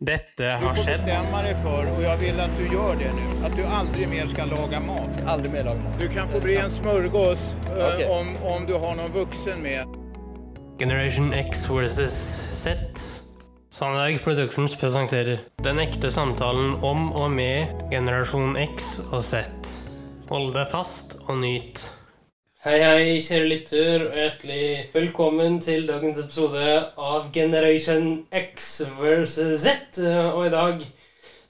Dette Du har får skjedd. bestämma dig för, och jag vill att du gör det nu, att du aldrig mer ska laga mat. Aldrig mer laga mat. Du kan få bli en smörgås eh, Okej. om, om du har någon vuxen med. Generation X versus Z. Sandberg Productions presenterer Den ekte samtalen om og med generasjon X og Z. Hold deg fast og nyt. Hei, hei, kjære lytter, og hjertelig velkommen til dagens episode av Generation X versus Z. Og i dag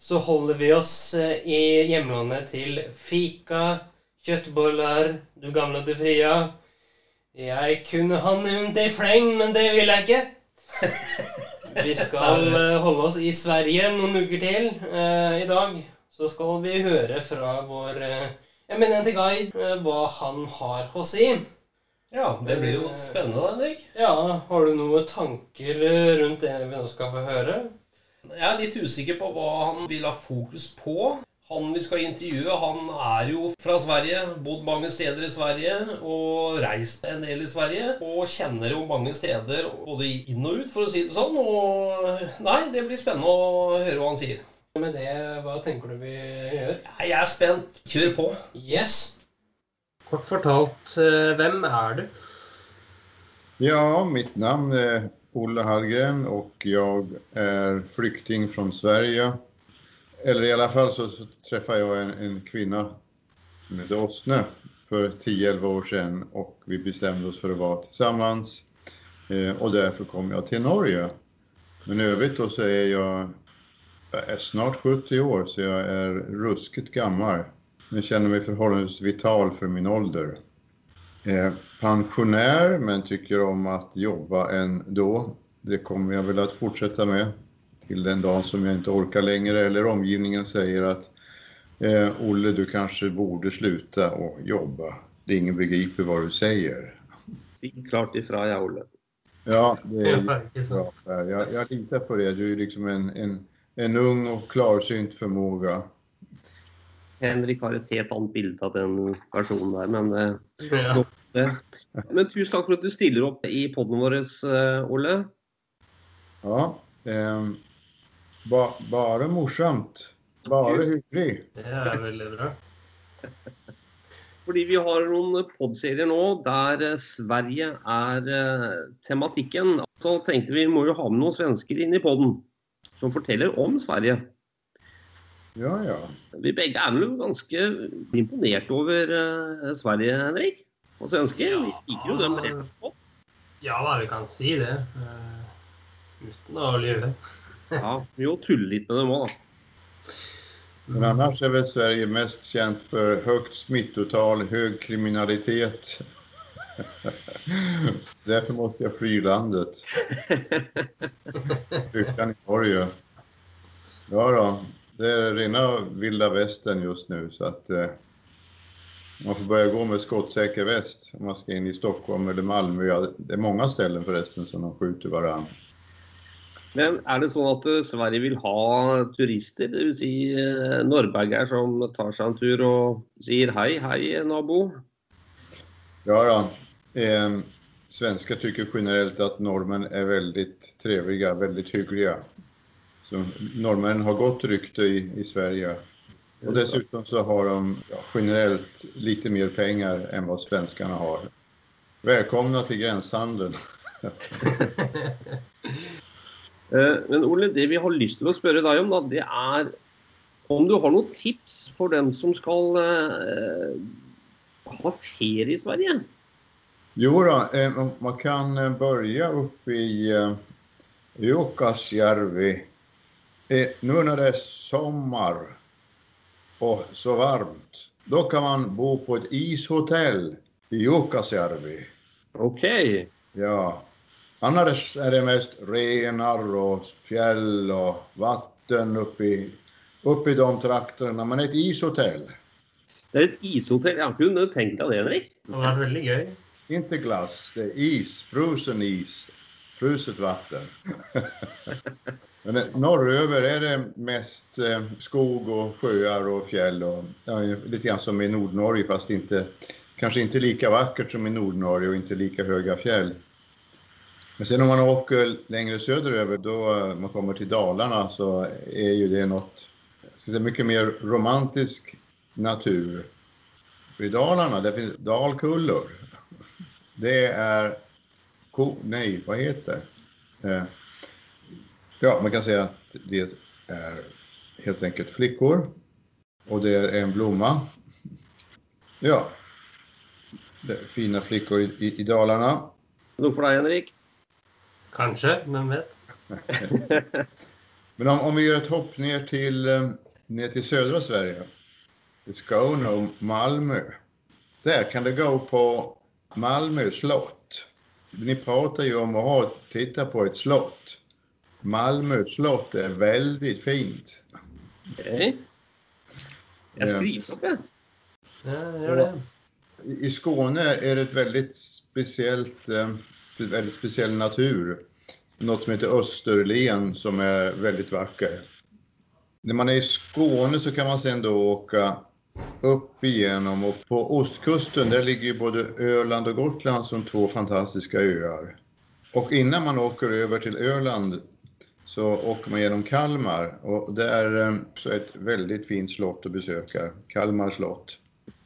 så holder vi oss eh, i hjemlandet til fika, kjøttboller, du gamle du fria. Jeg kunne ha nevnt det i fleng, men det vil jeg ikke. Vi skal eh, holde oss i Sverige noen uker til. Eh, I dag så skal vi høre fra vår eh, eminente guide eh, hva han har å si. Ja, det blir jo spennende, Henrik. Ja, har du noen tanker eh, rundt det vi nå skal få høre? Jeg er litt usikker på hva han vil ha fokus på. Han vi skal intervjue, han er jo fra Sverige, bodd mange steder i Sverige og reist en del i Sverige. Og kjenner jo mange steder både inn og ut, for å si det sånn. Og nei, det blir spennende å høre hva han sier. Med det, hva tenker du vi gjør? Jeg er spent. Kjør på. Yes. Kort fortalt, eh, hvem er du? Ja, mitt namn är Olle Hallgren och jag är flykting från Sverige. Eller i alla fall så, så träffade jag en, en kvinna med åsne för 10-11 år sedan och vi bestämde oss för att vara tillsammans. Eh, och därför kom jag till Norge. Men i övrigt då så är jag, jag är snart 70 år så jag är ruskigt gammal. Jag känner mig förhållandevis vital för min ålder. Eh, pensionär men tycker om att jobba ändå. Det kommer jag väl att fortsätta med till den dagen som jag inte orkar längre eller omgivningen säger att eh, Olle du kanske borde sluta och jobba. Det är ingen begriper vad du säger. Si klart ifra, ja, Olle. Ja, det är bra. Jag, jag litar på det. Du är liksom en, en, en ung och klarsynt förmåga. Henrik har et helt annet bilde av den versjonen der, men eh, Ja. Men tusen takk for at du stiller opp i poden vår, eh, Olle. Ja, ehm, ba, bara morsamt. Bara hygglig. Det er veldig bra. Fordi vi har noen podserier nå der eh, Sverige er eh, tematikken. Så tenkte vi må jo ha med noen svensker inn i poden som forteller om Sverige. Ja, ja. Vi begge er vel ganske imponert over eh, Sverige, Henrik. Og svensker. Vi liker jo dem rett på. Ja da, vi kan si det. eh, Uten å lyve. Ja, vi må tulle litt med dem òg, da. Men annars är väl Sverige mest känt för högt smittotal, hög kriminalitet. Därför måste jag fly landet. Lyckan i Norge. Ja då, det är rena vilda västern just nu så att eh, man får börja gå med skottsäker väst om man ska in i Stockholm eller Malmö. Ja, det är många ställen förresten som de skjuter varann. Men er det sånn at eh, Sverige vil ha turister? Dvs. Si, eh, norrbergere som tar seg en tur og sier hei, hei, nabo? Ja då. Eh, svenskar tycker generellt att norrmän är väldigt trevliga, väldigt hyggliga. Så norrmännen har gott rykte i, i Sverige. Och dessutom så har de ja, generellt lite mer pengar än vad svenskarna har. Välkomna till gränshandeln. Eh, Men Ole, det vi har lyst til å spørre deg om, da, det er om du har noen tips for dem som skal eh, ha ferie i Sverige? Jo då, eh, man kan eh, börja uppe i Jukkasjärvi. Eh, nu när det är sommar och så varmt, då kan man bo på ett ishotell i Jukkasjärvi. OK. Ja. Annars är det mest renar och fjäll och vatten uppe i, uppe i de trakterna. Men ett ishotell, Det er et ishotell. Har ikke kunnet tenkt deg det, Henrik. Det vært veldig gøy inte glass, det är is, frusen is, fruset vatten. Men eh, norröver är det mest eh, skog och sjöar och fjäll och ja, lite grann som i Nordnorge fast inte, kanske inte lika vackert som i Nordnorge och inte lika höga fjäll. Men sen om man åker längre söderöver, då eh, man kommer till Dalarna, så är ju det något, ska säga, mycket mer romantisk natur. I Dalarna, där finns dalkullor. Det är, ko, nej, vad heter eh, Ja, man kan säga att det är helt enkelt flickor och det är en blomma. Ja, det är fina flickor i, i, i Dalarna. Noe for deg, Henrik? Kanske, vem vet? Men om, om vi gör ett hopp ner till, eh, ner till södra Sverige, Skåne och Malmö. Där kan det gå på Malmö slott. Ni pratar ju om att ha, titta på ett slott. Malmö slott är väldigt fint. Okej. Jeg Ja. skriver jeg. Ja, gör det. I Skåne är det ett väldigt speciellt, eh, väldigt speciell natur. Något som heter Österlen som är väldigt vacker. När man är i Skåne så kan man sen då åka upp igenom och på ostkusten där ligger ju både Öland och Gotland som två fantastiska öar. Och innan man åker över till Öland så åker man genom Kalmar och det är eh, så ett väldigt fint slott att besöka, Kalmar slott.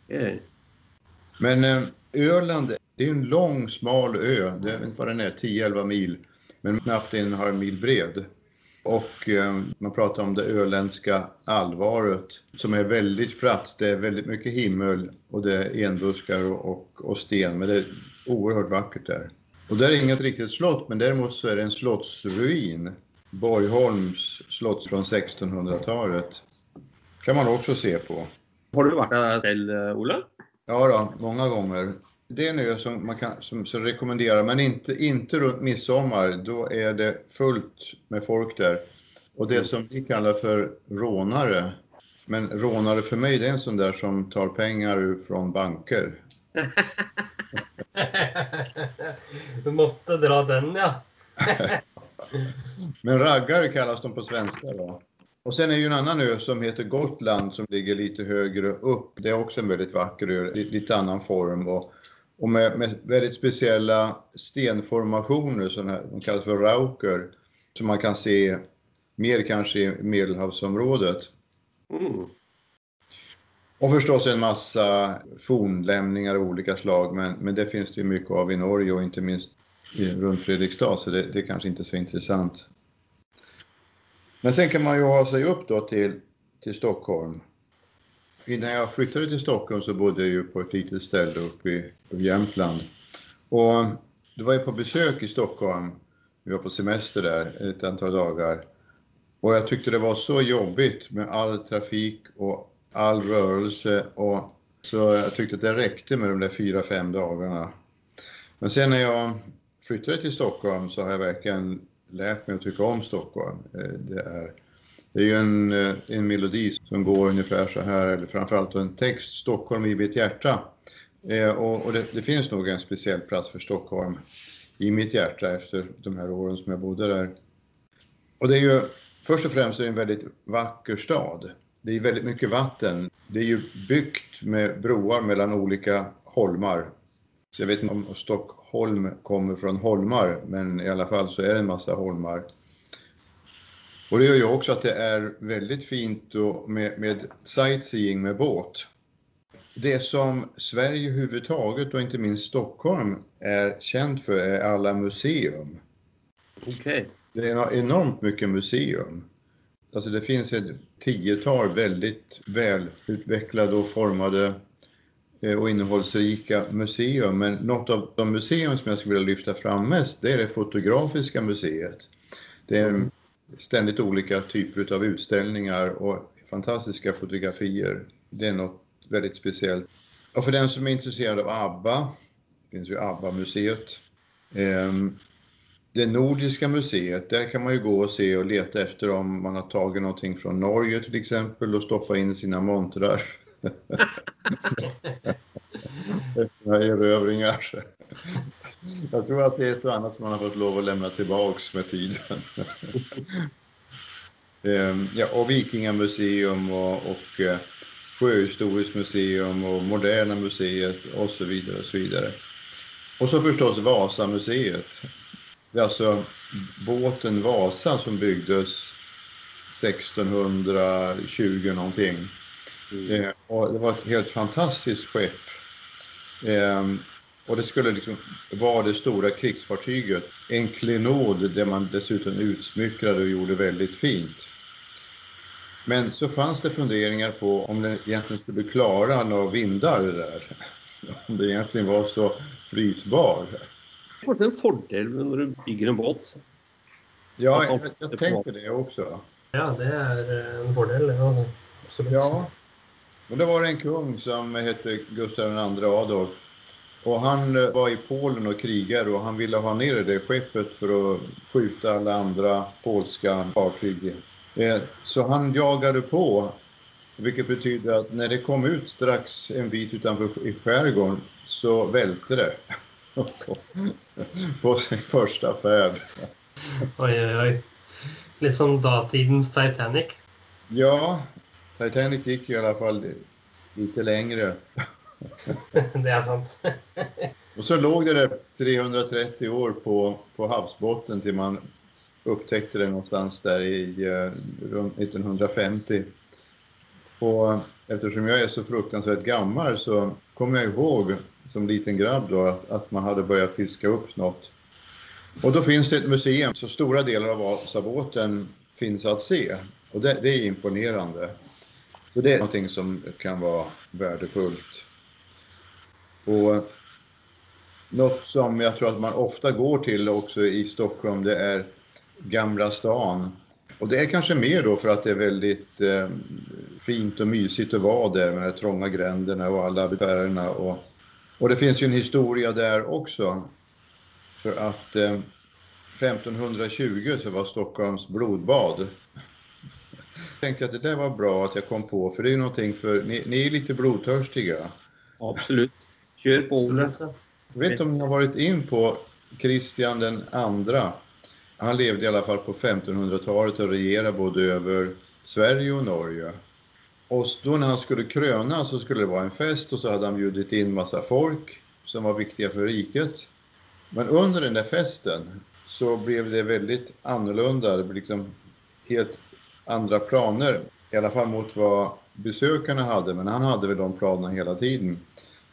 Okej. Men eh, Öland, det är en lång smal ö, det, vet inte vad den är, 10-11 mil, men knappt en halv mil bred. Och eh, man pratar om det öländska allvaret som är väldigt platt. Det är väldigt mycket himmel och det är enbuskar och, och, och sten, men det är oerhört vackert där. Och där är inget riktigt slott, men däremot så är det en slottsruin. Borgholms slott från 1600-talet. kan man också se på. Har du vært der selv, eh, Ole? Ja, då, många gånger. Det är en ö som man kan som, som rekommenderar, men inte, inte runt midsommar. Då är det fullt med folk där. Och det som vi kallar för rånare. Men rånare för mig, det är en sån där som tar pengar från banker. du måste dra den, ja. Men raggare kallas de på svenska då. Och sen är ju en annan ö som heter Gotland som ligger lite högre upp. Det är också en väldigt vacker ö, li- lite annan form och, och med, med väldigt speciella stenformationer, såna här, de kallas för rauker, som man kan se mer kanske i Medelhavsområdet. Mm. Och förstås en massa fornlämningar av olika slag, men, men det finns det mycket av i Norge och inte minst i, runt Fredrikstad, så det, det är kanske inte är så intressant. Men sen kan man ju ha sig upp då till, till Stockholm. Innan jag flyttade till Stockholm så bodde jag ju på ett litet ställe uppe i, Jämtland. Och då var jag på besök i Stockholm. Vi var på semester där ett antal dagar. Och jag tyckte det var så jobbigt med all trafik och all rörelse och så jag tyckte att det räckte med de där fyra, fem dagarna. Men sen när jag flyttade till Stockholm så har jag verkligen lärt mig att tycka om Stockholm. Eh, det är, det är ju en, eh, en melodi som går ungefär så här, eller framförallt en text, Stockholm i mitt hjärta. Eh, Och, och det, det finns nog en speciell plats för Stockholm i mitt hjärta efter de här åren som jag bodde där. Och det är ju, först och främst är det en väldigt vacker stad. Det är väldigt mycket vatten. Det är ju byggt med broar mellan olika holmar. Så jag vet inte om Stockholm kommer från holmar, men i alla fall så är det en massa holmar. Och det gör ju också att det är väldigt fint med, med sightseeing med båt. Det som Sverige överhuvudtaget och inte minst Stockholm är känt för är alla museum. Okej. Det är enormt mycket museum. Alltså det finns ett tiotal väldigt välutvecklade och formade eh, och innehållsrika museum. Men något av de museum som jag skulle vilja lyfta fram mest, det är det Fotografiska museet. Det är ständigt olika typer av utställningar och fantastiska fotografier. Det är något väldigt speciellt. Och för den som är intresserad av ABBA, det finns ju ABBA-museet. Ehm, det Nordiska museet, där kan man ju gå och se och leta efter om man har tagit någonting från Norge till exempel och stoppa in sina montrar. Efter Några erövringar. Jag tror att det är ett och annat som man har fått lov att lämna tillbaks med tiden. Ehm, ja, och Vikingamuseum och, och eh, Sjöhistoriskt museum och Moderna museet och så vidare och så vidare. Och så förstås Vasamuseet. Det är alltså båten Vasa som byggdes 1620 någonting. Eh, och det var ett helt fantastiskt skepp. Eh, och det skulle liksom vara det stora krigsfartyget. En klenod där man dessutom utsmyckrade och gjorde väldigt fint. Men så fanns det funderingar på om den egentligen skulle klara några vindar det där. Om det egentligen var så flytbar. Kanske en fördel när du bygger en båt. Ja, jag, jag tänker det också. Ja, det är en fördel alltså. Absolut. Ja. Och det var en kung som hette Gustav II Adolf. Och han eh, var i Polen och krigade och han ville ha ner det skeppet för att skjuta alla andra polska fartyg. Eh, Så han jagade på, vilket betyder att när det kom ut strax en bit utanför i skärgården så välte det. på sin första färd. Oj, oj, oj. Litt som datidens Titanic. Ja, Titanic gick i alla fall lite längre. Det är sant. Och så låg det där 330 år på, på havsbotten till man upptäckte det någonstans där i eh, runt 1950. Och eftersom jag är så fruktansvärt gammal så kommer jag ihåg som liten grabb då att, att man hade börjat fiska upp något. Och då finns det ett museum, så stora delar av Vasabåten finns att se. Och det, det är imponerande. Så det är någonting som kan vara värdefullt. Och eh, något som jag tror att man ofta går till också i Stockholm, det är Gamla stan. Och det är kanske mer då för att det är väldigt eh, fint och mysigt att vara där med de trånga gränderna och alla affärerna. Och, och det finns ju en historia där också. För att eh, 1520 så var Stockholms blodbad. Jag tänkte att det där var bra att jag kom på, för det är ju någonting för, ni, ni är lite blodtörstiga. Absolut. Kör på Olle. Absolut. Jag vet inte om ni har varit in på Kristian den andra. Han levde i alla fall på 1500-talet och regerade både över Sverige och Norge. Och då när han skulle kröna så skulle det vara en fest och så hade han bjudit in massa folk som var viktiga för riket. Men under den där festen så blev det väldigt annorlunda. Det blev liksom helt andra planer. I alla fall mot vad besökarna hade, men han hade väl de planerna hela tiden.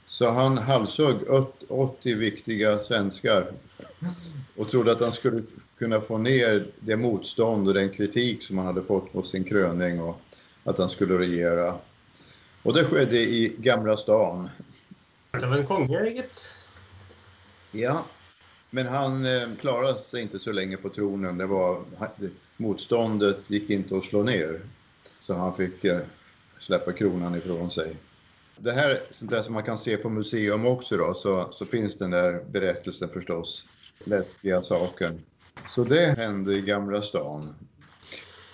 Så han halshögg 80 viktiga svenskar och trodde att han skulle kunna få ner det motstånd och den kritik som han hade fått mot sin kröning och att han skulle regera. Och det skedde i Gamla stan. Det var en konge, gitt. Ja, men han eh, klarade sig inte så länge på tronen. Det var, det, motståndet gick inte att slå ner. Så han fick eh, släppa kronan ifrån sig. Det här är sånt där som man kan se på museum också då, så, så finns den där berättelsen förstås. Läskiga saken. Så det hände i Gamla stan.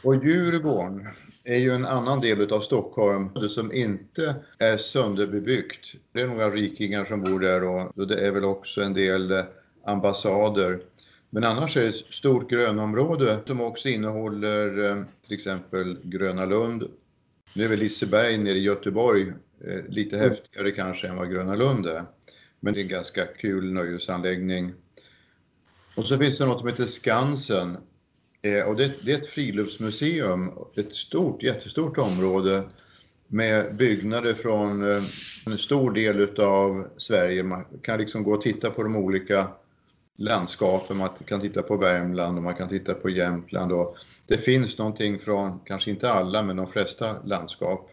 Och Djurgården är ju en annan del av Stockholm som inte är sönderbebyggt. Det är några rikingar som bor där och det är väl också en del eh, ambassader. Men annars är det ett stort grönområde som också innehåller eh, till exempel Gröna Lund. Nu är väl Liseberg nere i Göteborg lite häftigare kanske än vad Gröna Lund är. Men det är en ganska kul nöjesanläggning. Och så finns det något som heter Skansen. Eh, och det, det är ett friluftsmuseum, ett stort, jättestort område med byggnader från eh, en stor del utav Sverige. Man kan liksom gå och titta på de olika landskapen. Man kan titta på Värmland och man kan titta på Jämtland. Och det finns någonting från, kanske inte alla, men de flesta landskap.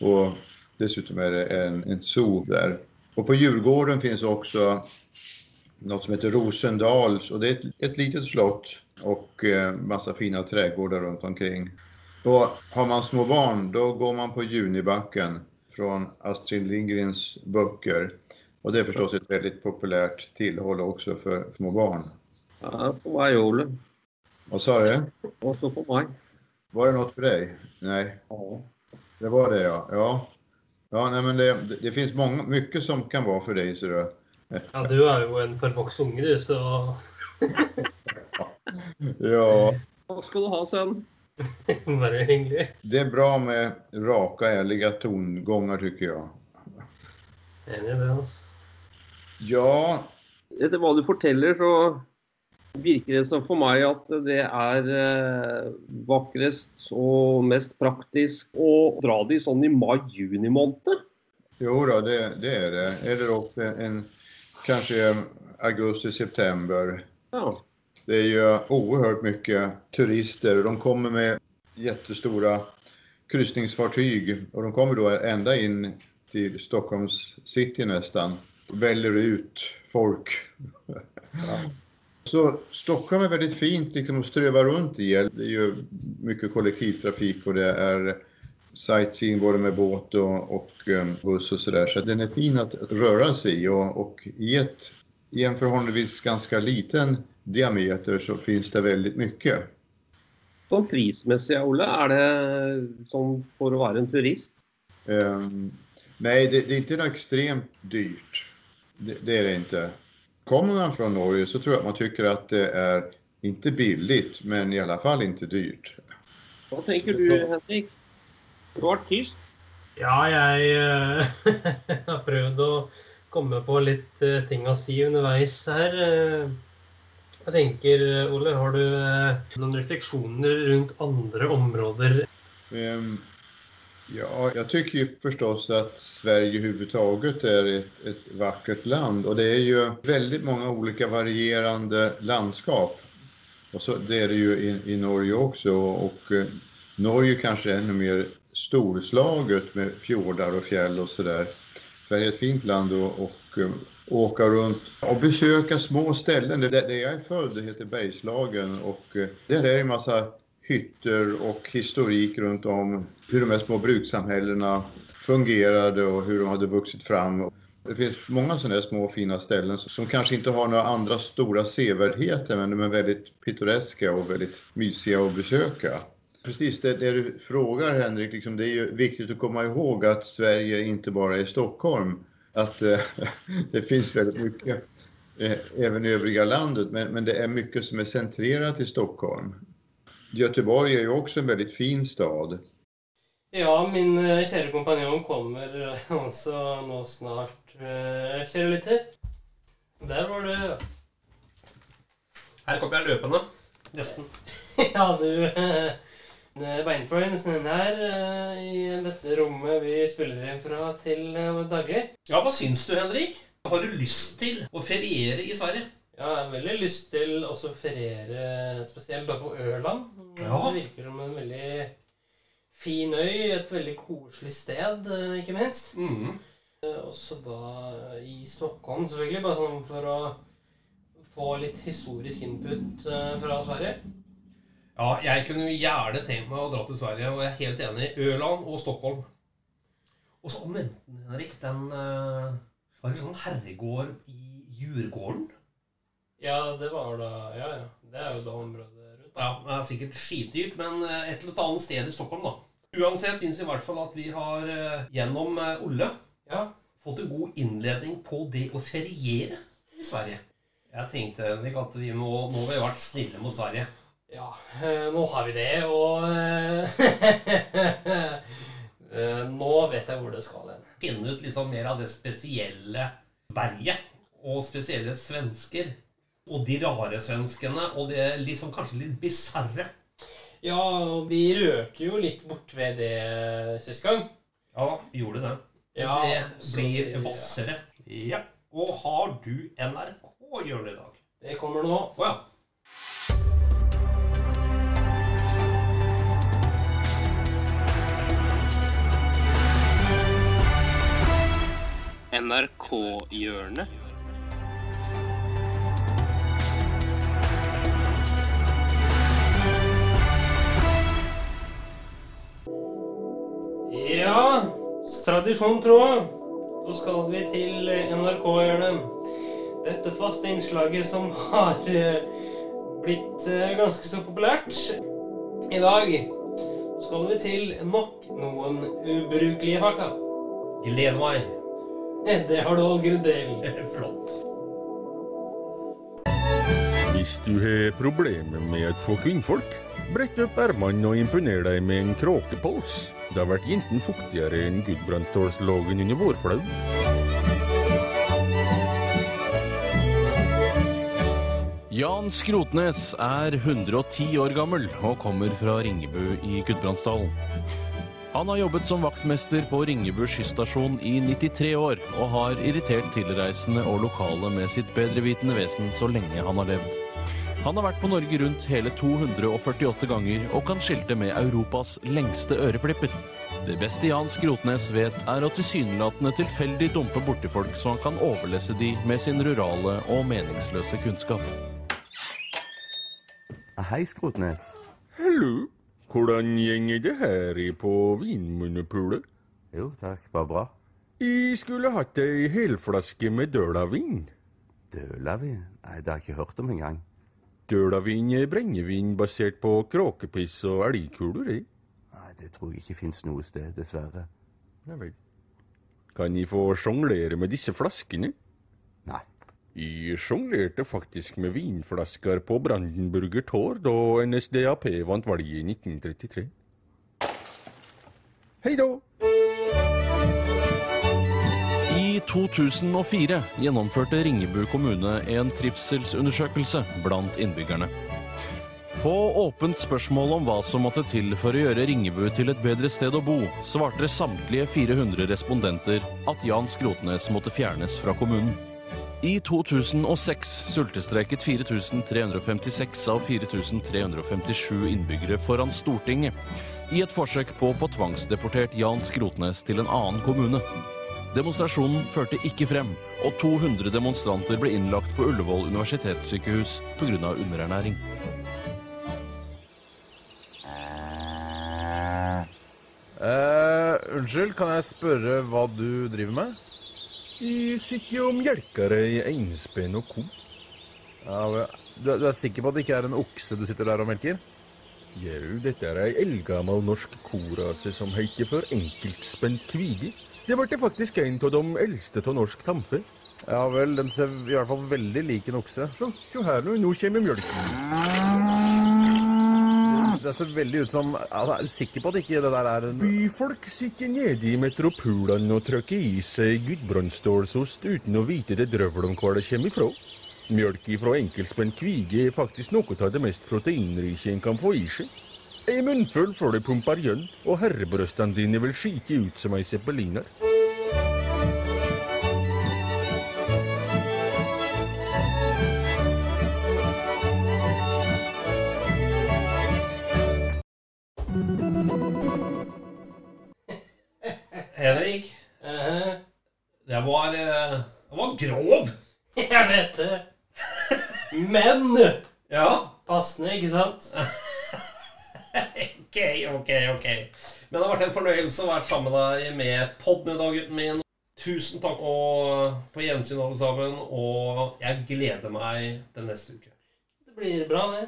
Och dessutom är det en, en zoo där. Och på Djurgården finns också något som heter Rosendals och det är ett, ett litet slott och eh, massa fina trädgårdar runt omkring. Och har man små barn då går man på Junibacken från Astrid Lindgrens böcker. Och det är förstås ett väldigt populärt tillhåll också för små barn. Ja, på Olle. Vad sa du? Och så på mig. Var det något för dig? Nej, Ja. det var det ja. Ja, ja nej, men det, det finns många, mycket som kan vara för dig. Så du. Ja, du är ju en du, så Ja, Vad ska du ha sen? det är bra med raka, ärliga tongångar tycker jag. I det, altså. Ja, Etter hva du forteller, så virker det som for meg at det er eh, vakrest og mest praktisk å dra de sånn i mai-juni måned. Jo då, det, det är det. Eller också en, kanske augusti-september. Ja. Det är ju oerhört mycket turister. De kommer med jättestora kryssningsfartyg och de kommer då ända in till Stockholms city nästan. Väljer ut folk. Så Stockholm är väldigt fint liksom att ströva runt i. Det är ju mycket kollektivtrafik och det är sightseeing både med båt och, och um, buss och sådär. Så att den är fin att röra sig i och, och i, ett, i en förhållandevis ganska liten diameter så finns det väldigt mycket. Sånn prismessig, Ole, er det sånn for å være en turist? Um, nej, det, det är inte extremt dyrt. Det, det, är det inte. Kommer man från Norge så tror jag att man tycker att det är inte billigt, men i alla fall inte dyrt. Vad tänker du, Henrik? Du har vært tyst. Ja, jeg eh, har prøvd å komme på litt eh, ting å si underveis her. Eh, Jeg tenker, Ole, har du eh, noen refleksjoner rundt andre områder? Um, ja, jag tycker ju förstås att Sverige överhuvudtaget är ett, ett vackert land och det är ju väldigt många olika varierande landskap. Och så, det är det ju i, i Norge också och eh, Norge kanske är ännu mer storslaget med fjordar och fjäll och sådär. Sverige är ett fint land och, och eh, åka runt och besöka små ställen. Där, där jag är född, det heter Bergslagen och eh, där är det en massa hytter och historik runt om hur de här små brukssamhällena fungerade och hur de hade vuxit fram. Det finns många sådana här små fina ställen som kanske inte har några andra stora sevärdheter men de är väldigt pittoreska och väldigt mysiga att besöka. Precis det, det du frågar Henrik, liksom, det är ju viktigt att komma ihåg att Sverige inte bara är Stockholm. Att eh, det finns väldigt mycket eh, även i övriga landet men, men det är mycket som är centrerat i Stockholm. Göteborg är ju också en väldigt fin stad. Ja, min eh, kjære kompanjong kommer altså nå snart, eh, kjære lytter. Der var du. Her kommer jeg løpende. Nesten. Ja, du eh, beinfluensen her eh, i dette rommet vi spiller inn fra til eh, daglig. Ja, hva syns du, Henrik? Har du lyst til å feriere i Sverige? Ja, jeg har veldig lyst til å feriere spesielt da på Ørland. Ja. Det virker som en veldig fin øy, et veldig koselig sted, eh, ikke minst. Mm. Eh, Også da i Stockholm, selvfølgelig, bare sånn for å få litt historisk input eh, fra Sverige. Ja, jeg kunne gjerne tenkt meg å dra til Sverige, og jeg er helt enig. Ørland og Stockholm. Og så nevnte Henrik, den Var det sånn herregård i Djurgården? Ja, det var da Ja, ja. Det er jo da området rundt. Ja, det er sikkert skitdyrt, men eh, et eller annet sted i Stockholm, da. Uansett syns i hvert fall at vi har eh, gjennom eh, Olle Ja. fått en god innledning på det å feriere i Sverige. Jeg tenkte Henrik, at vi må, nå har vi vært snille mot Sverige. Ja, nå har vi det, og Nå vet jeg hvor det skal hen. Finne ut liksom mer av det spesielle Sverige og spesielle svensker. Og de rare svenskene og det liksom kanskje litt bisarre. Ja, og vi rørte jo litt bort ved det sist gang. Ja, gjorde det. Ja, det blir vi- hvassere. Ja. Og har du NRK-hjørnet i dag? Det kommer nå. Å ja. NRK-hjørnet. Ja, tradisjon tro, så skal vi til NRK-hjørnet. Dette faste innslaget som har eh, blitt eh, ganske så populært. I dag skal vi til nok noen ubrukelige fakta. Gleder meg. Det har du all grunn til. Flott. Hvis du har problemer med å få kvinnfolk, brett upp ärmarna och imponera dig med en kråkepols. Det blir inte fuktigare än Gudbrandstålslågen under vårflaum. Jan Skrotnes är 110 år gammal och kommer från Ringebu i Gudbrandsdalen. Han har jobbat som vaktmästare på Ringebu skysstation i 93 år, och har irriterat tilreisende och lokala med sitt bedrevitende väsen så länge han har levt. Han har vært på Norge Rundt hele 248 ganger og kan skilte med Europas lengste øreflipper. Det beste Jan Skrotnes vet, er å tilsynelatende tilfeldig dumpe borti folk så han kan overlesse de med sin rurale og meningsløse kunnskap. Hei, Skrotnes. Hallo, hvordan gjenger det her i på Vinmonopolet? Jo, takk. Bare bra. Jeg skulle hatt ei helflaske med dølavin. Dølavin? Nei, det har jeg ikke hørt om engang. Dølavin er brennevin basert på kråkepiss og elgkuler, det. Nei, det tror jeg ikke fins noe sted, dessverre. Ja vel. Kan jeg få sjonglere med disse flaskene? Nei. Jeg sjonglerte faktisk med vinflasker på Brandenburger Tor da NSDAP vant valget i 1933. Hei da! 2004 gjennomførte Ringebu kommune en trivselsundersøkelse blant innbyggerne. På åpent spørsmål om hva som måtte til for å gjøre Ringebu til et bedre sted å bo, svarte samtlige 400 respondenter at Jan Skrotnes måtte fjernes fra kommunen. I 2006 sultestreiket 4356 av 4357 innbyggere foran Stortinget i et forsøk på å få tvangsdeportert Jan Skrotnes til en annen kommune. Demonstrasjonen førte ikke frem, og 200 demonstranter ble innlagt på Ullevål universitetssykehus pga. underernæring. Eh, unnskyld, kan jeg spørre hva du driver med? Jeg sitter jo og melker ei einspenn og ko. Ja, du, du er sikker på at det ikke er en okse du sitter der og melker? Jau, dette er ei eldgammel norsk korase som heter for enkeltspent kvige. Det ble faktisk en av de eldste av norsk tamfe. Ja vel, den ser i hvert fall veldig lik en okse. Så, se her nå, nå kommer mjølken. Det ser veldig ut som altså, Er du sikker på at ikke det der er en Byfolk sitter nede i metropolene og trykker i seg gudbrandsdalsost uten å vite det drøvel om hvor det kommer ifra. Mjølk ifra enkeltspent kvige er faktisk noe av det mest proteinrike en kan få i seg. Ei munnfull får det pumper igjen, og herrebrøstene dine vil skite ut som ei zeppeliner. Henrik, Eh, det var, eh, det var grov. Jeg vet det. Men Ja. ikke sant? Ok, ok, ok. Men det har vært en fornøyelse å være sammen med deg med podden i dag, gutten min. Tusen takk og på gjensyn, alle sammen. Og jeg gleder meg til neste uke. Det blir bra, det.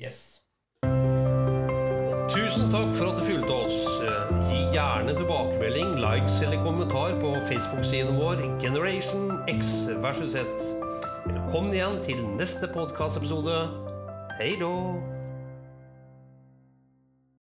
Yes. Tusen takk for at du fulgte oss. Gi gjerne tilbakemelding, likes eller kommentar på Facebook-siden vår Generation X versus Z. Velkommen igjen til neste podkastepisode. Hei då!